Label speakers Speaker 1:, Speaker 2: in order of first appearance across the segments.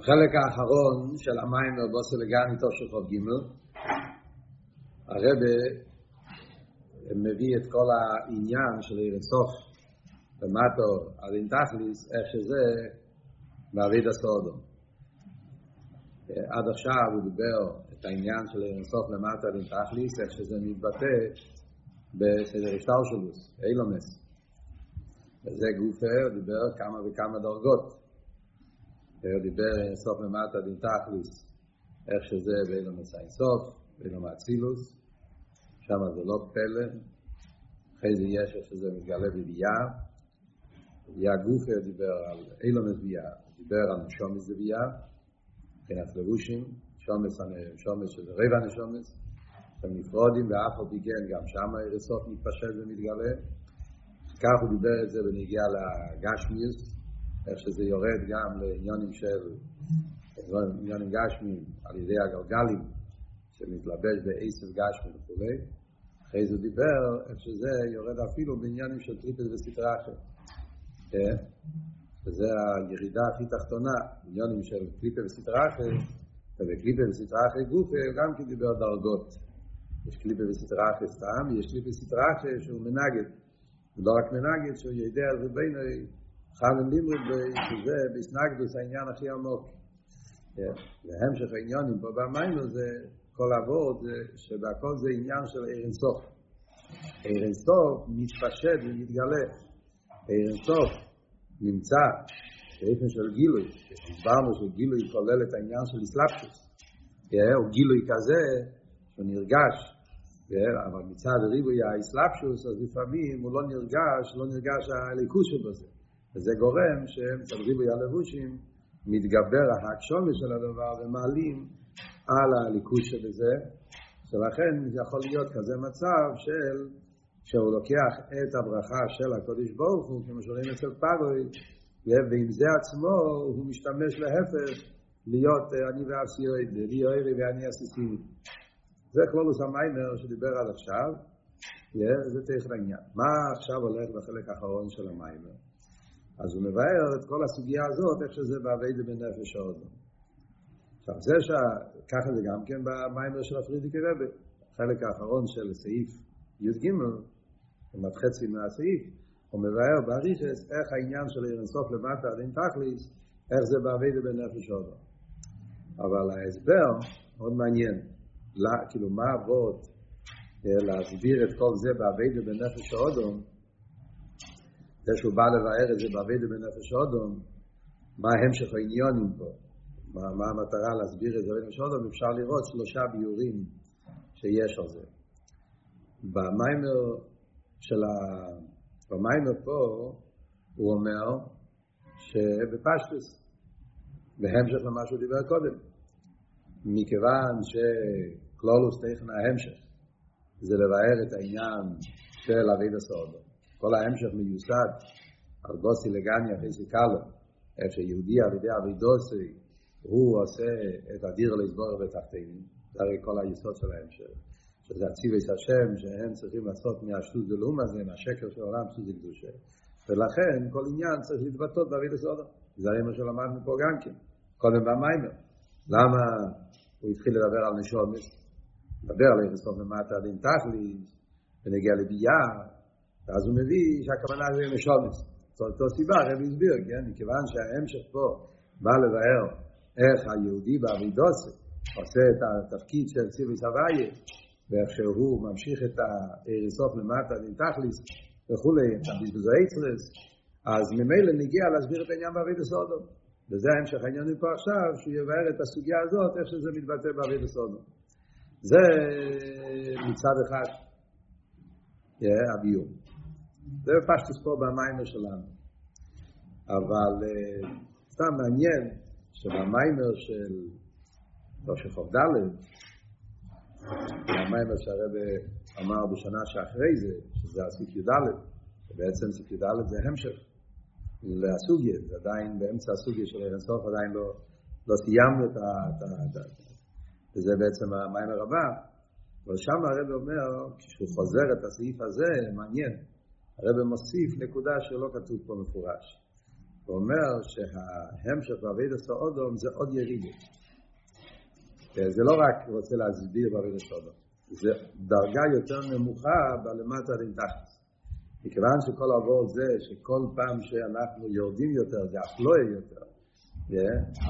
Speaker 1: בחלק האחרון של המים בבוסר לגן מתוך של חוב ג' הרבה מביא את כל העניין של אירסוף למטו על אינטחליס, איך שזה בעביד הסודו. עד עכשיו הוא דיבר את העניין של אירסוף למטו על אינטחליס, איך שזה מתבטא בסדר השטלשלוס, אילומס. וזה גופר דיבר כמה וכמה דרגות. Er דיבר סוף למטה דין תכליס איך שזה בין המסעי סוף בין המצילוס שם זה לא פלא אחרי זה יש איך שזה מתגלה בבייה בבייה גופר דיבר על אילומס בייה דיבר על נשומס בבייה מבחינת לבושים שומס, שומס שזה רבע נשומס הם נפרודים ואף על ביגן גם שם הרסוף מתפשט ומתגלה כך הוא דיבר את זה ונגיע לגשמיוס איך שזה יורד גם לעניונים של עניונים גשמים על ידי הגלגלים שמתלבש בעשר גשמים וכו' אחרי זה דיבר איך שזה יורד אפילו בעניינים של טריפס וסטראחה שזה הירידה הכי תחתונה עניונים של טריפס וסטראחה ובקליפה וסטראחה גוף גם כי דיבר דרגות. יש קליפה וסטראחה סתם יש קליפה וסטראחה שהוא מנגד. ולא רק מנגד שהוא יודע על זה חלן לימוד בזה בסנגדוס העניין הכי עמוק. והמשך העניונים פה במיינו זה כל עבוד שבהכל זה עניין של ערן סוף. ערן סוף מתפשט ומתגלה. ערן סוף נמצא באופן של גילוי. הסברנו שגילוי כולל את העניין של אסלאפשוס. הוא גילוי כזה שהוא נרגש. אבל מצד ריבוי האסלאפשוס אז לפעמים הוא לא נרגש, לא נרגש הליכוס שבזה. וזה גורם שהם צדרים בילבושים מתגבר ההקשומת של הדבר ומעלים על הליכוש שבזה. שלכן יכול להיות כזה מצב של שהוא לוקח את הברכה של הקודש ברוך הוא כמו שרואים אצל פאגוי ועם זה עצמו הוא משתמש להפך להיות אני ואפסי יויד לי אוהרי ואני עשיתי זה כלולוס המיימר שדיבר עד עכשיו זה תכף העניין. מה עכשיו הולך בחלק האחרון של המיימר אז הוא מבאר את כל הסוגיה הזאת, איך שזה בעבד בנפש האודו. עכשיו, זה שככה זה גם כן במיימר של הפרידיקי רבי, החלק האחרון של סעיף י"ג, כמעט חצי מהסעיף, הוא מבאר באריכס איך העניין של אירנסוף למטה עד אין תכליס, איך זה בעבד בנפש האודו. אבל ההסבר מאוד מעניין, לה, כאילו מה עבוד להסביר את כל זה בעבד בנפש האודו, זה שהוא בא לבאר את זה בעבד בנפש אודום, מה המשך העניונים פה, מה, מה המטרה להסביר את זה בנפש אודום, אפשר לראות שלושה ביורים שיש על זה. במיימר של ה... במיימר פה הוא אומר שבפשטוס, בהמשך למה שהוא דיבר קודם, מכיוון שקלולוס תכן ההמשך זה לבאר את העניין של אביד הסעודו. כל ההמשך מיוסד על גוסי לגני אחרי שקלו, איפה שיהודי על ידי אבידוסי, הוא עושה את הדיר לסבור בתחתינים, זה הרי כל היסוד של ההמשך, שזה הציבס השם, שהם צריכים לעשות מהשטות דלום הזה, מהשקר של העולם, שטות זה קדושה. ולכן כל עניין צריך להתבטאות באביד הסודו. זה הרי מה שלמדנו פה גם כן, קודם במיימר. למה הוא התחיל לדבר על נשומס? לדבר על איך לסוף למטה דין תכליס, ונגיע לביאה, אז הוא מביא שהכוונה זה משומס. זאת אותו סיבה, הרב הסביר, כן? מכיוון שההמשך פה בא לבאר איך היהודי באבידוסי עושה את התפקיד של ציבי סבייה, ואיך שהוא ממשיך את האריסוף למטה עם תכליס וכולי, הביזבוזי אצלס, אז ממילא נגיע להסביר את העניין באבידוס אודום. וזה ההמשך העניין פה עכשיו, שהוא יבאר את הסוגיה הזאת, איך שזה מתבטא באבידוס אודום. זה מצד אחד, הביור. זה פשטוס פה במיימר שלנו. אבל סתם מעניין שבמיימר של ראש חוב ד' המיימר שהרב אמר בשנה שאחרי זה, שזה הסיק י"ד, שבעצם סיק י"ד זה המשך לסוגיה, זה עדיין באמצע הסוגיה של אירנסוף, עדיין לא, לא סיימנו את ה... וזה בעצם המיימר הבא, אבל שם הרב אומר, כשהוא חוזר את הסעיף הזה, מעניין, הרב מוסיף נקודה שלא כתוב פה מפורש. הוא אומר שההמשך בעביד הסעודום זה עוד ירידה. זה לא רק רוצה להסביר בעביד הסעודום, זה דרגה יותר נמוכה בלמטה דין תחת. מכיוון שכל עבור זה שכל פעם שאנחנו יורדים יותר זה אפלואה יותר,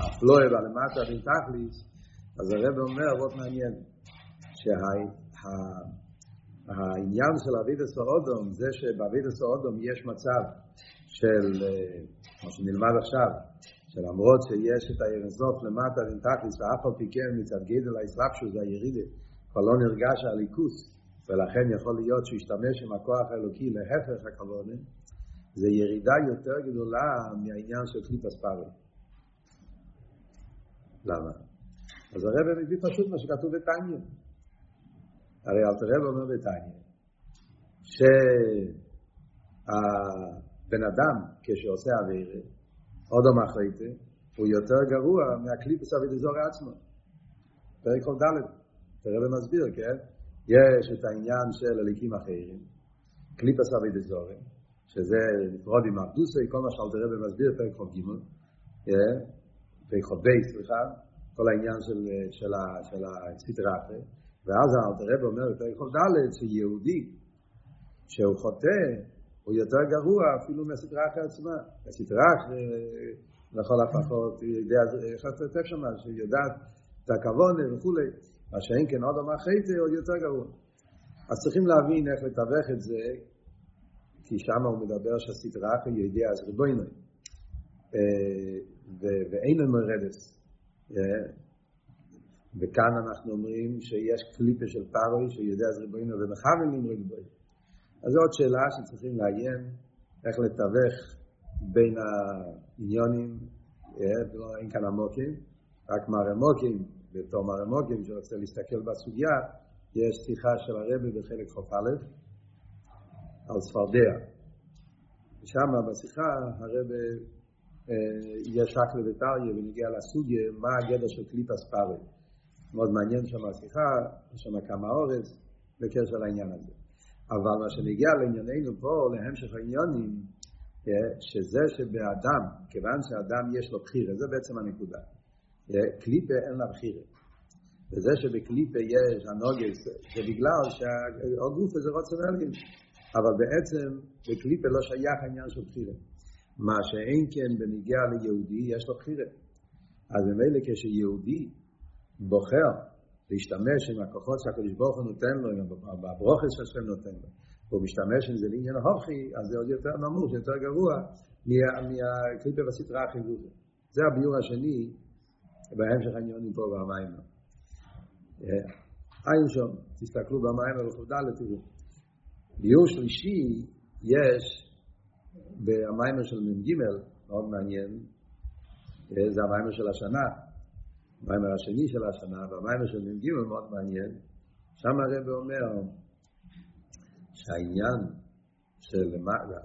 Speaker 1: אפלואה בלמטה דין תכליס, אז הרב אומר, עוד מעניין, שהעניין של אבידס האודום זה שבאבידס האודום יש מצב של, מה שנלמד עכשיו, שלמרות שיש את הארזוף למטה דין תכליס ואף על פי כן מצד גדל האסלאפשו זה הירידה, כבר לא נרגש הליכוס, ולכן יכול להיות שהוא ישתמש עם הכוח האלוקי להפך הכוונה, זה ירידה יותר גדולה מהעניין של קליפ אספרי. למה? אז הרב מביא פשוט מה שכתוב בטניה. הרי אל תראה אומר בטניה, שהבן אדם כשעושה אוויר, עוד לא מחליטה, הוא יותר גרוע מהקליפוס אבידזור עצמו. פרק חוב תראה ומסביר, כן? יש את העניין של הליקים אחרים, קליפס אבי שזה נפרוד עם ארדוסי, כל מה שאלתר רבי מסביר, פרק חוב ג', פרק חוב בי, סליחה, כל העניין של, של, של אחרי, ואז רבי אומר בפרק ד' שיהודי, שהוא חוטא, הוא יותר גרוע אפילו אחרי עצמה. אחרי, לכל הפחות, יודע, איך אתה כותב שם, שיודעת את הכבוד וכולי. מה שאין כן עוד אמר חייטה עוד יותר גרוע. אז צריכים להבין איך לתווך את זה, כי שם הוא מדבר שהסדרה אחרי ידיע אז ריבוינו. ואין לנו רדס. וכאן אנחנו אומרים שיש קליפה של פארוי שיודע אז ריבוינו ומכוון למרי ריבוינו. אז זו עוד שאלה שצריכים לעיין איך לתווך בין העניונים, אין כאן עמוקים, רק מהרמוקים, בתור מרמוגים שרוצה להסתכל בסוגיה, יש שיחה של הרבי בחלק חוף א' על ספרדיה. ושם בשיחה הרבי יש רק לביתריה ונגיע לסוגיה מה הגדר של קליפ אספרי. מאוד מעניין שם השיחה, יש שם כמה אורז בקשר לעניין הזה. אבל מה שנגיע לענייננו פה, להמשך העניונים, שזה שבאדם, כיוון שאדם יש לו בחירה, זה בעצם הנקודה. קליפה אין לה בחירה. וזה שבקליפה יש הנוגס, זה בגלל שהגוף הזה רוצה להגיד. אבל בעצם בקליפה לא שייך העניין של בחירה. מה שאין כן בניגיע ליהודי, יש לו בחירה. אז ממילא כשיהודי בוחר להשתמש עם הכוחות שהקדוש ברוך הוא נותן לו, בברוכס שהשם נותן לו, והוא משתמש עם זה לעניין ההוכי, אז זה עוד יותר נמוך, יותר גרוע מהקליפה בסטרה החיבור. זה הביור השני בהמשך העניונים פה במים. אין שם, תסתכלו במים ולכבדה לתראו. ביור שלישי יש במים של מ"ג, מאוד מעניין, זה המים של השנה, המים השני של השנה, והמים של מ"ג מאוד מעניין, שם הרב אומר שהעניין של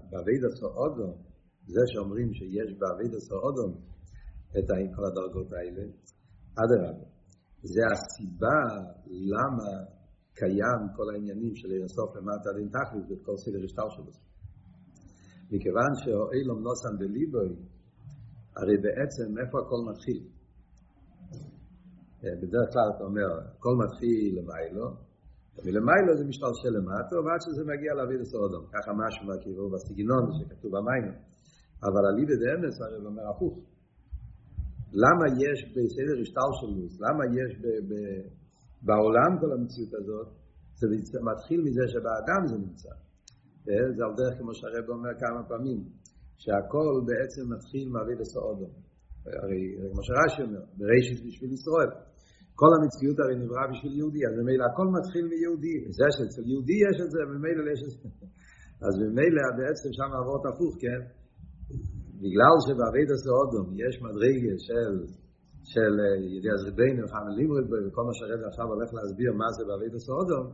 Speaker 1: בעביד הסעודו, זה שאומרים שיש בעביד הסעודו, את כל הדרגות האלה, אדרבה. זה הסיבה למה קיים כל העניינים של אינסוף למטה דין תכלית ואת כל סדר השטר שלו. מכיוון שאילום נוסן בליבוי, הרי בעצם איפה הכל מתחיל? בדרך כלל אתה אומר, הכל מתחיל למיילו, ומלמיילו זה משתלשל למטה, ועד שזה מגיע להביא לסורדום. ככה משהו מהכירו בסגנון שכתוב במים. אבל הלידה דאמס הרי אומר הפוך. למה יש בסדר השטלשלוס, למה יש ב, ב, בעולם כל המציאות הזאת, זה מתחיל מזה שבאדם זה נמצא. זה על דרך כמו שהרב אומר כמה פעמים, שהכל בעצם מתחיל מאבי לסעודו. הרי כמו שרש"י אומר, בראשית בשביל ישראל. כל המציאות הרי נברא בשביל יהודי, אז ממילא הכל מתחיל מיהודי. זה שאצל יהודי יש את זה, ממילא יש את זה. אז ממילא בעצם שם עבוד הפוך, כן? בגלל שבעבד הסעודום יש מדרגה של של ידי הזרבינו, חנה לימוד בו, וכל מה שהרד עכשיו הולך להסביר מה זה בעבד הסעודום,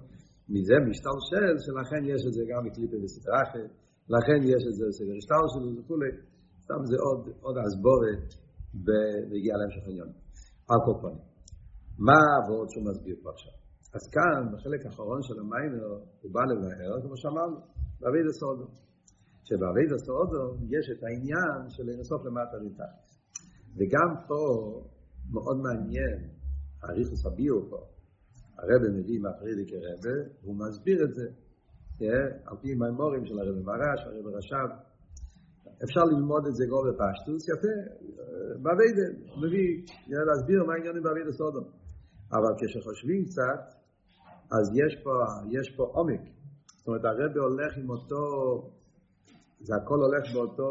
Speaker 1: מזה משתלשל, שלכן יש את זה גם בקליפה וסטרחה, לכן יש את זה בסדר השטר שלו וכולי, סתם זה עוד, עוד הסבורת בגיע להמשך עניין. על כל פנים. מה העבוד שהוא מסביר פה עכשיו? אז כאן, בחלק האחרון של המיימר, הוא בא לבאר, כמו שאמרנו, בעבד הסעודום. שבעבד הסעודו יש את העניין של אינסוף למטה מתחת. וגם פה מאוד מעניין, אריכוס הביאו פה, הרב מביא מהפרידיקי רבה, הוא מסביר את זה, על פי מימורים של הרב מרש, הרב רשב, אפשר ללמוד את זה גו בפשטוס, יפה, בעבד, הוא מביא, להסביר מה העניינים בעבד הסעודו. אבל כשחושבים קצת, אז יש פה, יש פה עומק. זאת אומרת, הרב הולך עם אותו, זה הכל הולך באותו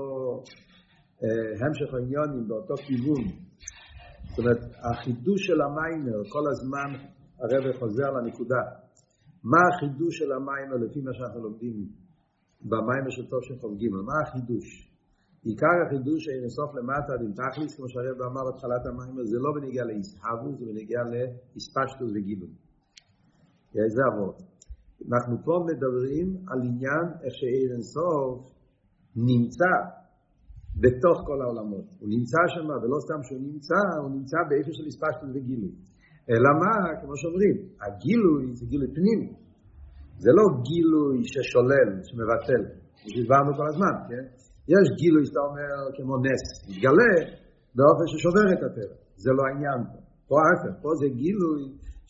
Speaker 1: אה, המשך העניונים, באותו כיוון. זאת אומרת, החידוש של המיימר, כל הזמן הרב חוזר לנקודה. מה החידוש של המיימר לפי מה שאנחנו לומדים במיימר של טוב של חוב ג', מה החידוש? עיקר החידוש אין סוף למטה עם תכליס, כמו שהרב אמר בתחילת המיימר, זה לא בנגיע להסהבו, זה בנגיע להספשטוס וגילוי. זה עבוד. אנחנו פה מדברים על עניין איך שאין סוף נמצא בתוך כל העולמות. הוא נמצא שם, ולא סתם שהוא נמצא, הוא נמצא באיפה של הספשטוס וגילוי. אלא מה, כמו שאומרים, הגילוי זה גילוי פנימי. זה לא גילוי ששולל, שמבטל. דיברנו כל הזמן, כן? יש גילוי שאתה אומר כמו נס, מתגלה באופן ששובר את הטבע. זה לא העניין פה. פה ההפך, פה זה גילוי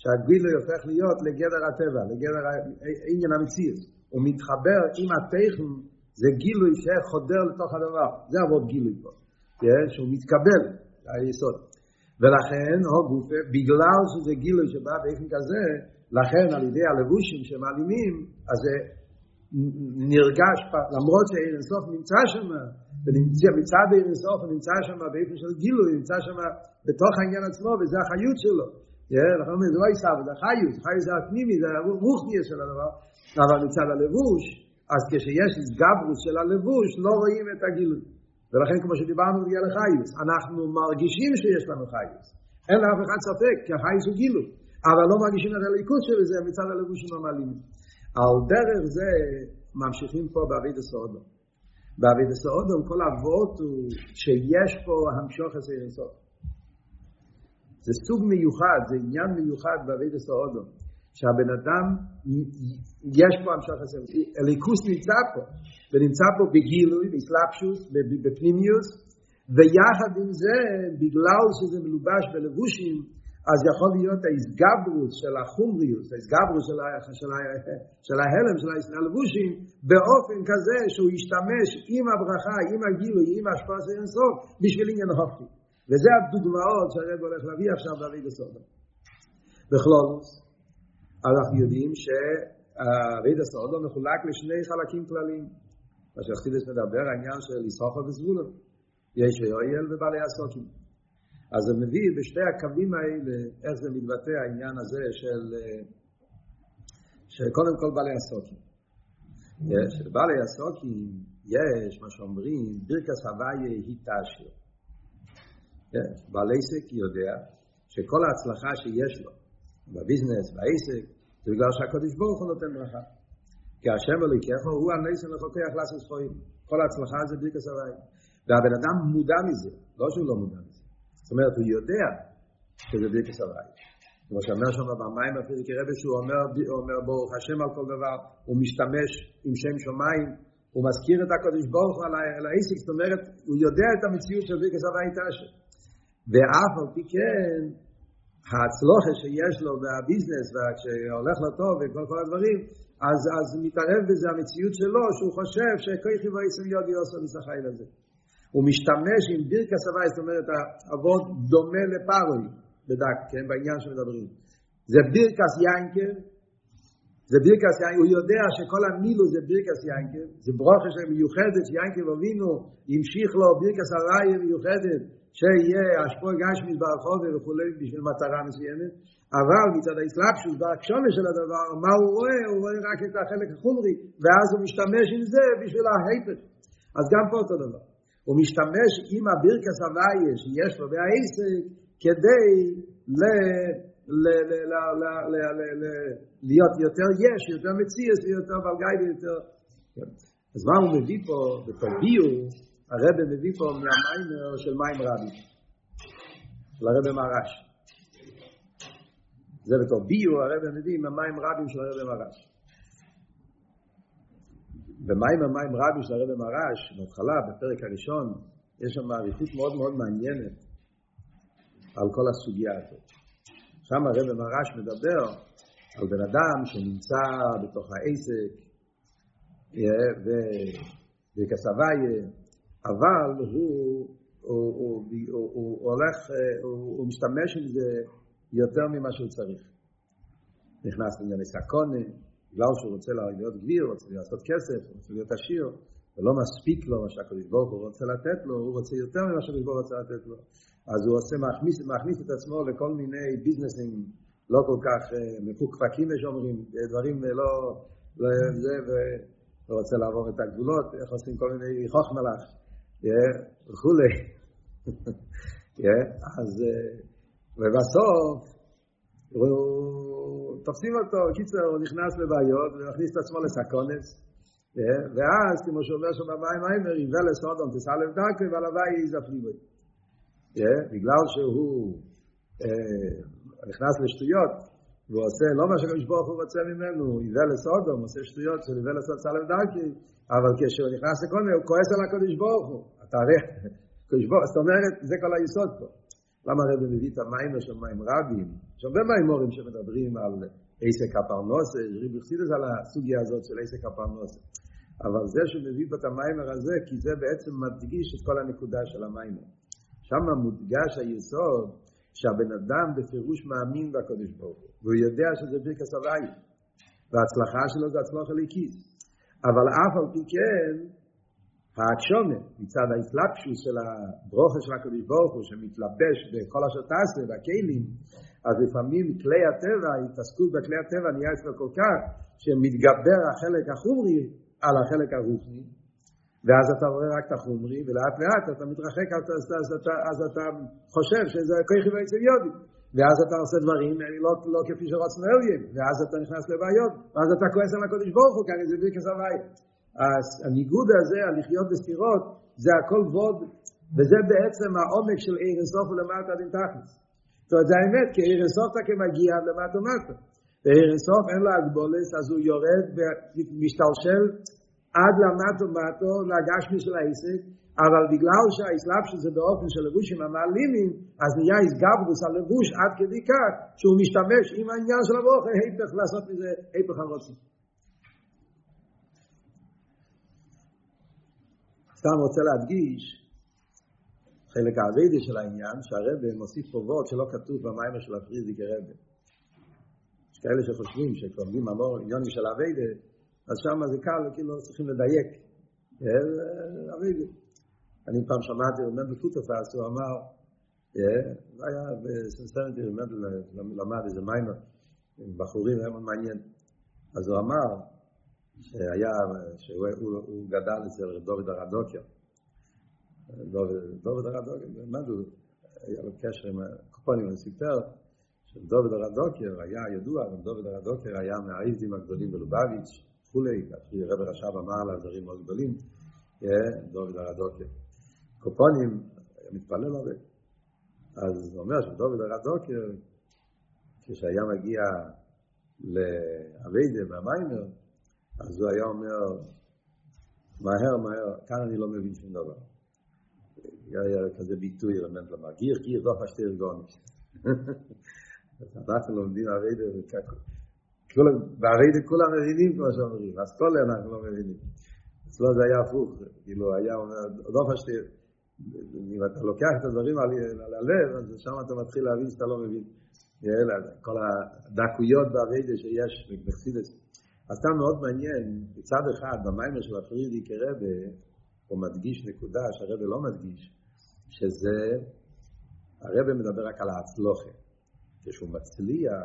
Speaker 1: שהגילוי הופך להיות לגדר הטבע, לגדר העניין המציאות. הוא מתחבר עם הטכן, זה גילוי שחודר לתוך הדבר. זה עבוד גילוי פה. כן? שהוא מתקבל, היסוד. ולכן, הו גופה, בגלל שזה גילוי שבא באופן כזה, לכן על ידי הלבושים שמעלימים, אז זה נרגש, למרות שאין אינסוף נמצא שם, ונמצא מצד אינסוף, הוא נמצא שם באופן של גילוי, נמצא שם בתוך העניין עצמו, וזה החיות שלו. לכן אומרים, זה לא עיסה, זה החיות, החיות זה הפנימי, זה הרוחניה של הדבר, אבל מצד הלבוש, אז כשיש גברוס של הלבוש, לא רואים את הגילוי. ולכן כמו שדיברנו בגלל החייס, אנחנו מרגישים שיש לנו חייס. אין לאף אחד ספק, כי החייס הוא גילו. אבל לא מרגישים את הליכוד של זה מצד הלבושים המעלים. על דרך זה ממשיכים פה בעביד הסעודו. בעביד הסעודו כל אבות הוא שיש פה המשוך עשה אינסוף. זה סוג מיוחד, זה עניין מיוחד בעביד הסעודו. שהבן אדם, יש פה המשך עשה, הליכוס נמצא פה. ונמצא פה בגילוי, בסלאפשוס, בפנימיוס, ויחד עם זה, בגלל שזה מלובש בלבושים, אז יכול להיות ההסגברוס של החומריוס, ההסגברוס של, של, של ההלם, של הלבושים, באופן כזה שהוא ישתמש עם הברכה, עם הגילוי, עם ההשפעה של אינסוף, בשביל עניין הופכי. וזה הדוגמאות שהרב הולך להביא עכשיו להביא בסודו. בכלולוס, אנחנו יודעים שהרב הסודו מחולק לשני חלקים כלליים. מה שאחסידס מדבר, העניין של ישרוחו וזבולו. יש יואל ובעלי הסוקים. אז זה מביא בשתי הקווים האלה, איך זה מתבטא העניין הזה של, שקודם כל בעלי הסוקים. יש, בעלי הסוקים יש, מה שאומרים, ברכס הוויה היא תשיר. יש, בעל עסק יודע שכל ההצלחה שיש לו בביזנס, בעסק, זה בגלל שהקדוש ברוך הוא נותן ברכה. כי השם אלוהיכך הוא הניסן לחוקח לעשות ספורים. כל ההצלחה זה ברכס הוואי. והבן אדם מודע מזה, לא שהוא לא מודע מזה. זאת אומרת, הוא יודע שזה ברכס הוואי. כמו שאומר שם במים אפילו כרבי שהוא אומר, אומר ברוך השם על כל דבר, הוא משתמש עם שם שמיים, הוא מזכיר את הקדוש ברוך הוא על העסק, זאת אומרת, הוא יודע את המציאות של ברכס הוואי תשע. ואף על פי כן, ההצלוחה שיש לו בביזנס, וכשהולך לו טוב וכל כל הדברים, אז, אז מתערב בזה המציאות שלו, שהוא חושב שכוי חיבו יסם יודי עושו מסחי לזה. הוא משתמש עם בירקה סבי, זאת אומרת, אבות דומה לפארוי, בדק, כן, בעניין שמדברים. זה בירקס יינקר, זה בירקס יינקר, הוא יודע שכל המילו זה בירקס יינקר, זה ברוכה מיוחדת, שיינקר ובינו, המשיך לו בירקס הראי מיוחדת, שיהיה השפוע גשמית ברחוב וכולי בשביל מטרה מסוימת, אבל מצד האסלאפשוס והקשומה של הדבר, מה הוא רואה? הוא רואה רק את החלק החומרי, ואז הוא משתמש עם זה בשביל ההיפך. אז גם פה אותו דבר. הוא משתמש עם הבירקס הוויה שיש לו והעסק, כדי ל... להיות יותר יש, יותר מציאס, יותר בלגאי ויותר... אז מה הוא מביא פה בתוביו, הרב מביא פה מהמיימר של מים רבי, של הרב מרש. זה בתור ביו, הרב מביא מהמים רבים של הרב מרש. במים המים רבי של הרב מרש, בהתחלה, בפרק הראשון, יש שם מעריכות מאוד מאוד מעניינת על כל הסוגיה הזאת. שם הרב מרש מדבר על בן אדם שנמצא בתוך העסק וכסבייה, אבל הוא, הוא, הוא, הוא, הוא הולך, הוא, הוא משתמש עם זה יותר ממה שהוא צריך. נכנס לענייני סקונה, בגלל שהוא רוצה להיות גביר, רוצה לעשות כסף, רוצה להיות עשיר, ולא מספיק לו מה שהקדוש ברוך הוא רוצה לתת לו, הוא רוצה יותר ממה שהקדוש ברוך הוא רוצה לתת לו. אז הוא עושה, מכניס, מכניס את עצמו לכל מיני ביזנסים לא כל כך מפוקפקים, יש אומרים, דברים לא, לא זה, והוא רוצה לעבור את הגבולות, איך עושים כל מיני חוכמלך, וכולי. אז, ובסוף, תופסים אותו, קיצר, הוא נכנס לבעיות ומכניס את עצמו לסקונס, ואז, כמו שאומר שם במים האמר, יבל לסודום, תסלם דרכו, ועל הוואי יזפני בו. בגלל שהוא נכנס לשטויות, והוא עושה לא מה שקדוש ברוך הוא רוצה ממנו, יבל לסודום, עושה שטויות של יבל לסוד סלם דרכי, אבל כשהוא נכנס לקונן, הוא כועס על הקדוש ברוך הוא. אתה הרי, קדוש ברוך, זאת אומרת, זה כל היסוד פה. למה הרב מביא את המים של מים רבים? יש הרבה מימורים שמדברים על עסק הפרנוסה, ריב חסידס על הסוגיה הזאת של עסק הפרנוסה. אבל זה שמביא פה את המיימר הזה, כי זה בעצם מדגיש את כל הנקודה של המיימר. שם מודגש היסוד שהבן אדם בפירוש מאמין בקדוש ברוך הוא, והוא יודע שזה ברכס הוואי, וההצלחה שלו זה הצלחה ליקיס. אבל אף על פי כן, האקשומה, מצד האסלאפשוס של הברוכה של הקדוש ברוך הוא, שמתלבש בכל אשר תעשה, והכלים, אז לפעמים כלי הטבע, התעסקות בכלי הטבע נהיה אצלו כל כך, שמתגבר החלק החומרי על החלק הרוחני, ואז אתה רואה רק את החומרי, ולאט לאט אתה מתרחק, אז אתה, אז אתה, אז אתה חושב שזה כוחי ואצל יודי. ואז אתה עושה דברים לא, לא כפי שרוצנו אליים, ואז אתה נכנס לבעיות, ואז אתה כועס על הקודש ברוך הוא, כאן זה ברכס הוואי. הניגוד הזה, הלחיות בסתירות, זה הכל ווד, וזה בעצם העומק של עיר אינסוף ולמטה עד אין תכלס. זאת אומרת, זה האמת, כי עיר אינסוף אתה כמגיע למטה ומטה. ועיר אינסוף אין לו הגבולס, אז הוא יורד ומשתלשל עד למטה ומטה, להגשמי של העסק, אבל בגלל שהאסלאפ שזה באופן של לבושים המעלימים, אז נהיה איסגברוס על לבוש עד כדי כך, שהוא משתמש עם העניין של הברוכר, היפך לעשות מזה, היפך הרוצים. סתם רוצה להדגיש חלק האביידי של העניין, שהרבא מוסיף פה וורד שלא כתוב במיימר של הפריזיק הרבא. יש כאלה שחושבים שכלומדים אמור עניון של אביידי, אז שם זה קל, כאילו צריכים לדייק. אביידי. אני פעם שמעתי, רמנדל קוטפס, הוא אמר, זה היה בסנסטרנטי, רמנדל למד איזה מיימר, עם בחורים, היה מאוד מעניין. אז הוא אמר, שהיה, שהוא גדל אצל דוד הרדוקר. דוד הרדוקר, מה זה, היה לו קשר עם הקופונים, הוא סיפר שדוד הרדוקר היה ידוע, דוד הרדוקר היה מהעיזים הגדולים בלובביץ', כולי, כפי רב רשב אמר לה דברים מאוד גדולים, דוד הרדוקר. קופונים, היה מתפלל הרבה. אז הוא אומר שדוד הרדוקר, כשהיה מגיע לאביידה והמיימר, אז הוא היה אומר, מהר, מהר, כאן אני לא מבין שום דבר. היה כזה ביטוי, אלמנט לומר, גיר, גיר, דוח אשתיר גוניש. אנחנו לומדים אביידה וככה. באביידה כולם מבינים כמו שאומרים, אז כל אנחנו לא מבינים. אצלו זה היה הפוך, כאילו היה אומר, דוח אשתיר. אם אתה לוקח את הדברים על הלב, אז שם אתה מתחיל להבין שאתה לא מבין. כל הדקויות באביידה שיש בחסידס. אז סתם מאוד מעניין, בצד אחד, במיימר של הפרידי כרבה, הוא מדגיש נקודה שהרבה לא מדגיש, שזה, הרבה מדבר רק על ההצלוחה. כשהוא מצליח,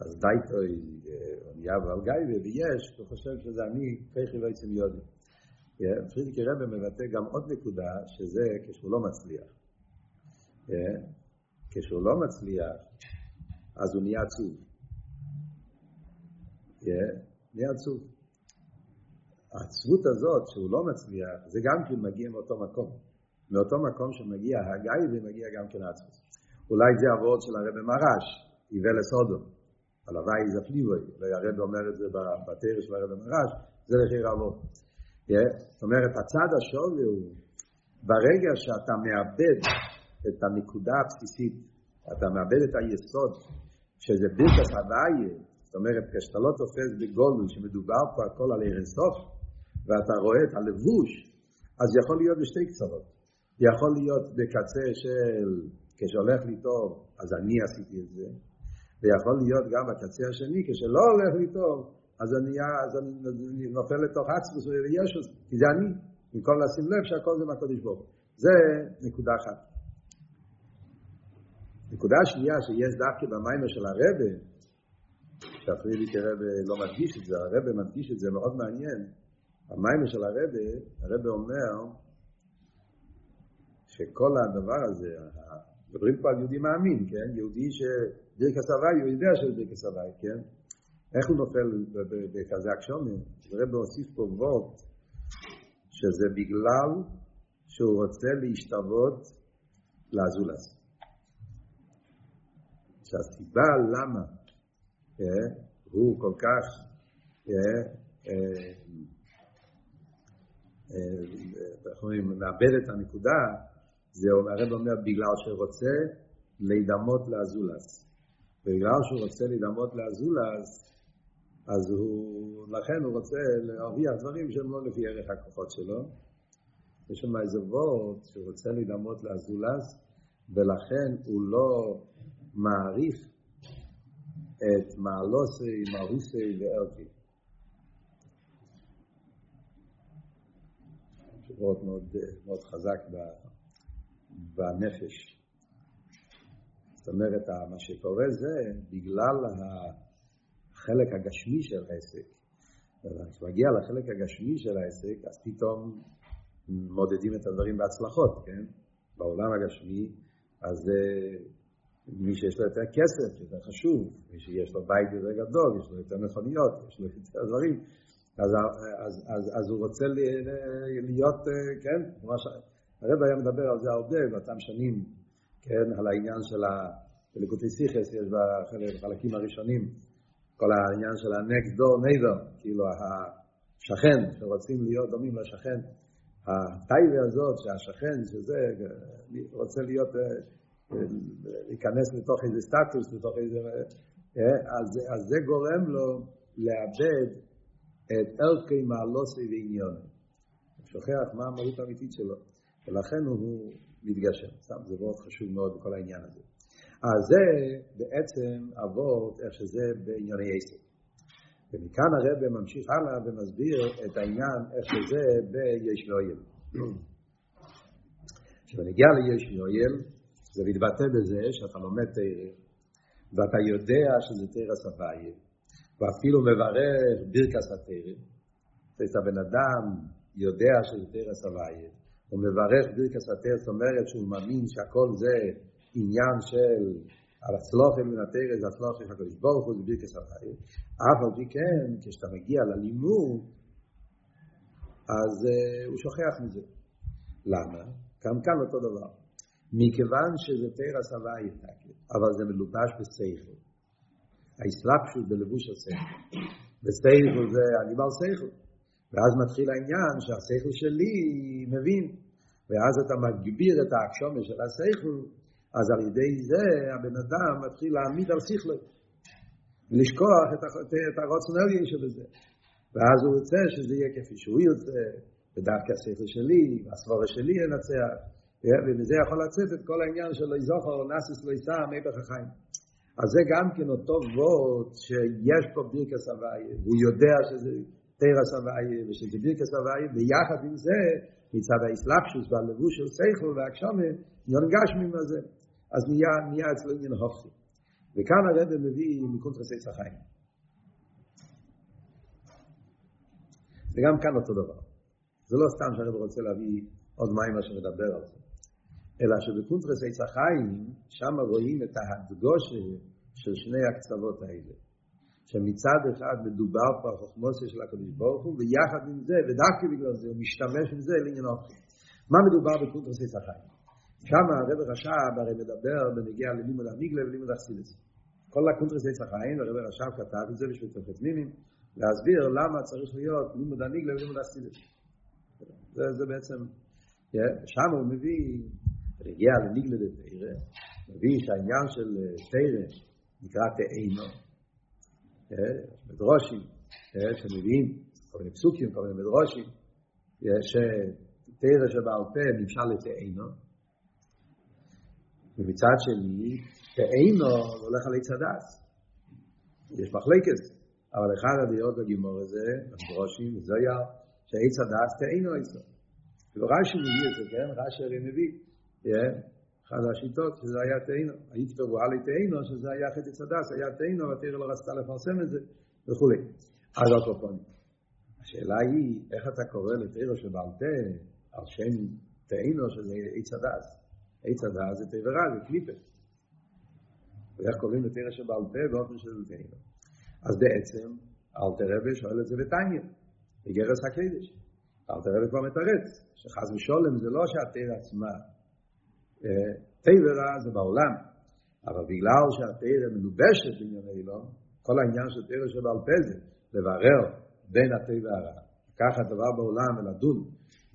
Speaker 1: אז דייטוי, הוא נהיה בעל גייבה, ויש, הוא חושב שזה אני, ככי לא יצא מיודי. פרידי כרבה מבטא גם עוד נקודה, שזה כשהוא לא מצליח. כשהוא לא מצליח, אז הוא נהיה עצוב. נהיה עצוב. העצבות הזאת, שהוא לא מצליח, זה גם כן מגיע מאותו מקום. מאותו מקום שמגיע הגיא ומגיע גם כן העצבות. אולי זה הוורד של הרב מרש, יבל לסודו, הלוואי זפליבוי, אולי הרב אומר את זה בתרא של הרב מרש, זה לכי רבו. זאת אומרת, הצד השווי הוא, ברגע שאתה מאבד את הנקודה הבסיסית, אתה מאבד את היסוד, שזה בלתי הוויה, זאת אומרת, כשאתה לא תופס בגולו שמדובר פה הכל על ערן סוף, ואתה רואה את הלבוש, אז יכול להיות בשתי קצרות. יכול להיות בקצה של כשהולך לי טוב, אז אני עשיתי את זה, ויכול להיות גם בקצה השני, כשלא הולך לי טוב, אז אני, אז אני נופל לתוך עצמוס וישוס, כי זה אני, במקום לשים לב שהכל זה מהקודש ברוך זה נקודה אחת. נקודה שנייה שיש דווקא במיימר של הרבה, שאפרידי כרבה לא מדגיש את זה, הרבה מדגיש את זה מאוד מעניין, המיימר של הרבה, הרבה אומר שכל הדבר הזה, מדברים פה על יהודי מאמין, כן? יהודי שבירקס הוואי, הוא יודע שזה בירקס הוואי, כן? איך הוא נופל בכזה הקשומים? הרב הוסיף פה וורט שזה בגלל שהוא רוצה להשתוות לאזולס. שהסיבה למה הוא כל כך אה, אה, אומרים, מאבד את הנקודה, זה הרב אומר בגלל שרוצה להידמות לאזולס. בגלל שהוא רוצה להידמות לאזולס, אז הוא, לכן הוא רוצה להרוויח דברים שהם לא לפי ערך הכוחות שלו. יש שם איזה וורד שהוא רוצה להידמות לאזולס, ולכן הוא לא מעריך את מעלוסי, מהוסי ואלקי. וורד מאוד, מאוד חזק בנפש. זאת אומרת, מה שקורה זה בגלל החלק הגשמי של העסק. כשמגיע לחלק הגשמי של העסק, אז פתאום מודדים את הדברים בהצלחות, כן? בעולם הגשמי, אז מי שיש לו יותר כסף, יותר חשוב, מי שיש לו בית יותר גדול, יש לו יותר מכוניות, יש לו יותר דברים, אז, אז, אז, אז הוא רוצה להיות, כן, ממש, הרב היה מדבר על זה הרבה באותם שנים, כן, על העניין של הליקוטי סיכס, יש בחלקים הראשונים, כל העניין של ה-next door neighbor, כאילו השכן, שרוצים להיות דומים לשכן. הטייבה הזאת, שהשכן, שזה, רוצה להיות, להיכנס לתוך איזה סטטוס, לתוך איזה... אז, אז זה גורם לו לאבד את ערכי מעלוסי ועניון. הוא שוכח מה המהות האמיתית שלו. ולכן הוא מתגשם. סתם, זה מאוד חשוב מאוד בכל העניין הזה. אז זה בעצם אבות איך שזה בענייני עסק. ומכאן הרב ממשיך הלאה ומסביר את העניין איך שזה ביש ואויל. כשנגיע ליש ואויל, זה מתבטא בזה שאתה לומד תרא, ואתה יודע שזה תרא סבייה, ואפילו מברך ברכס התרא, זאת הבן אדם יודע שזה תרא סבייה, הוא מברך ברכס התרא, זאת אומרת שהוא מאמין שהכל זה עניין של הצלוחים מן התרא, זה הצלוחים של הקדוש ברוך הוא, זה ברכס התרא, אף על פי כן, כשאתה מגיע ללימוד, אז uh, הוא שוכח מזה. למה? גם כאן אותו דבר. מכיוון שזה תרא סבייה, אבל זה מלובש בסייכל. האסלאפשות בלבוש הסייכל. בסייכל זה בעל סייכל. ואז מתחיל העניין שהשכל שלי מבין, ואז אתה מגביר את האקשומה של השכל, אז על ידי זה הבן אדם מתחיל להעמיד על שכלו, ולשכוח את, את הרוצנליה שבזה. ואז הוא רוצה שזה יהיה כפי שהוא יוצא, ודווקא השכל שלי, והסבורה שלי ינצח, ומזה יכול לצאת את כל העניין של לא יזוכר, נאסיס לא יישא, מפך החיים. אז זה גם כן אותו ווט שיש פה ברכס הוויה, הוא יודע שזה תרס הוויה ושזה ברכס הוויה, ויחד עם זה, מצד האסלאפשוס והלבוש של סייכל והקשומה, יונגש מזה. אז נהיה, נהיה אצלו עניין הופכי. וכאן הרב מביא מקונטרסי צחיים. וגם כאן אותו דבר. זה לא סתם שהרב רוצה להביא עוד מים מה שמדבר על זה. אלא שבקונטרסי צחיים, שם רואים את ההדגושה של שני הקצוות האלה. שמצד אחד מדובר פה על חוכמוסיה של הקדוש ברוך הוא, ויחד עם זה, ודווקא בגלל זה, הוא משתמש עם זה לעניין אופי. מה מדובר בקונטרסי צחיים? שם הרב רש"ב הרי מדבר בנגיע ללימוד המיגלה ולימוד החסידס. כל הקונטרסי צחיים, הרב רש"ב כתב את זה בשביל תופת מימים, להסביר למה צריך להיות לימוד הניגלה ולימוד הסידס. זה, זה בעצם, שם הוא מביא, רגיע לניגלה דתירה, מביא שהעניין של תירה נקרא תאינו, מדרושים, שמביאים כל מיני פסוקים, כל מיני מדרושים, שתירה שבעל פה נמשל לתאינו, ומצד שני, תאינו הולך על עץ הדס. יש מחלקת, אבל אחד הדעות בגימור הזה, המדרושים, זה היה שעץ הדס תאינו איסו. כאילו רש"י מביא את זה, כן? רש"י הרי מביא. אחד השיטות שזה היה תאינו. הייתי תבואה לתאינו, שזה היה חטא הדס, היה תאינו, והתאינו לא רצתה לפרסם את זה, וכולי. אז אוטופונים. השאלה היא, איך אתה קורא לתאינו שבעל פה, על שם תאינו שזה עץ הדס? עץ הדס זה תאיברה, זה קליפת. ואיך קוראים לתאינו שבעל פה באופן של תאינו. אז בעצם, אל תרבה שואל את זה בתניא, בגרס הקדש. אל תרבה כבר מתרץ, שחז ושולם זה לא שהתאיר עצמה, תאיברה זה בעולם, אבל בגלל שהתאיר מלובשת בענייני לא, כל העניין של תאיר שבעל פה זה, לברר בין הטבע והרע. לקחת דבר בעולם ולדון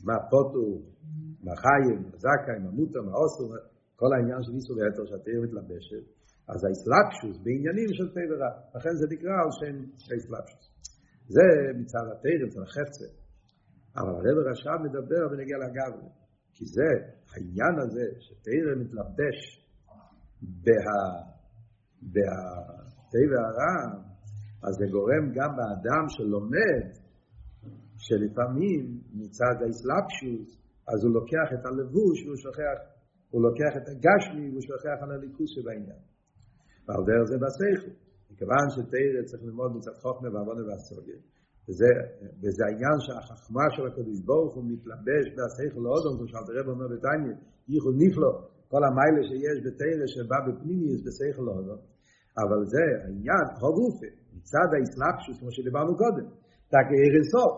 Speaker 1: מה פוטו, מה חיים, מה זכאי, מה מותר, מה אוסר, כל העניין של איסור ויתר שהתאיר מתלבשת, אז האסלאפשוס בעניינים של טבע רע. לכן זה נקרא על שם האסלאפשוס. זה מצד התאיר, מצד החפצה. אבל הרב רש"ב מדבר ונגיע לגברי. כי זה, העניין הזה, שתאיר מתלבש בה, בטבע הרע, אז זה גורם גם באדם שלומד, שלפעמים מצד האסלאפשוס, אז הוא לוקח את הלבוש והוא שוכח, הוא לוקח את הגשמי והוא שוכח על הליכוס שבעניין. ועל דרך זה בסייכל. מכיוון שתרא צריך ללמוד מצד חוכמה ועוונה והסוגיה. וזה, וזה העניין שהחכמה של הקדוש ברוך הוא מתלבש בהסייכל לאודום, כמו שאלת הרב אומר בתניא, ייחוד נפלא, כל המיילה שיש בתרא שבא בפנימיוס בסייכל לאודום. אבל זה העניין, הגופה, מצד האסלאפשוס, כמו שדיברנו קודם, תקי אירסוף,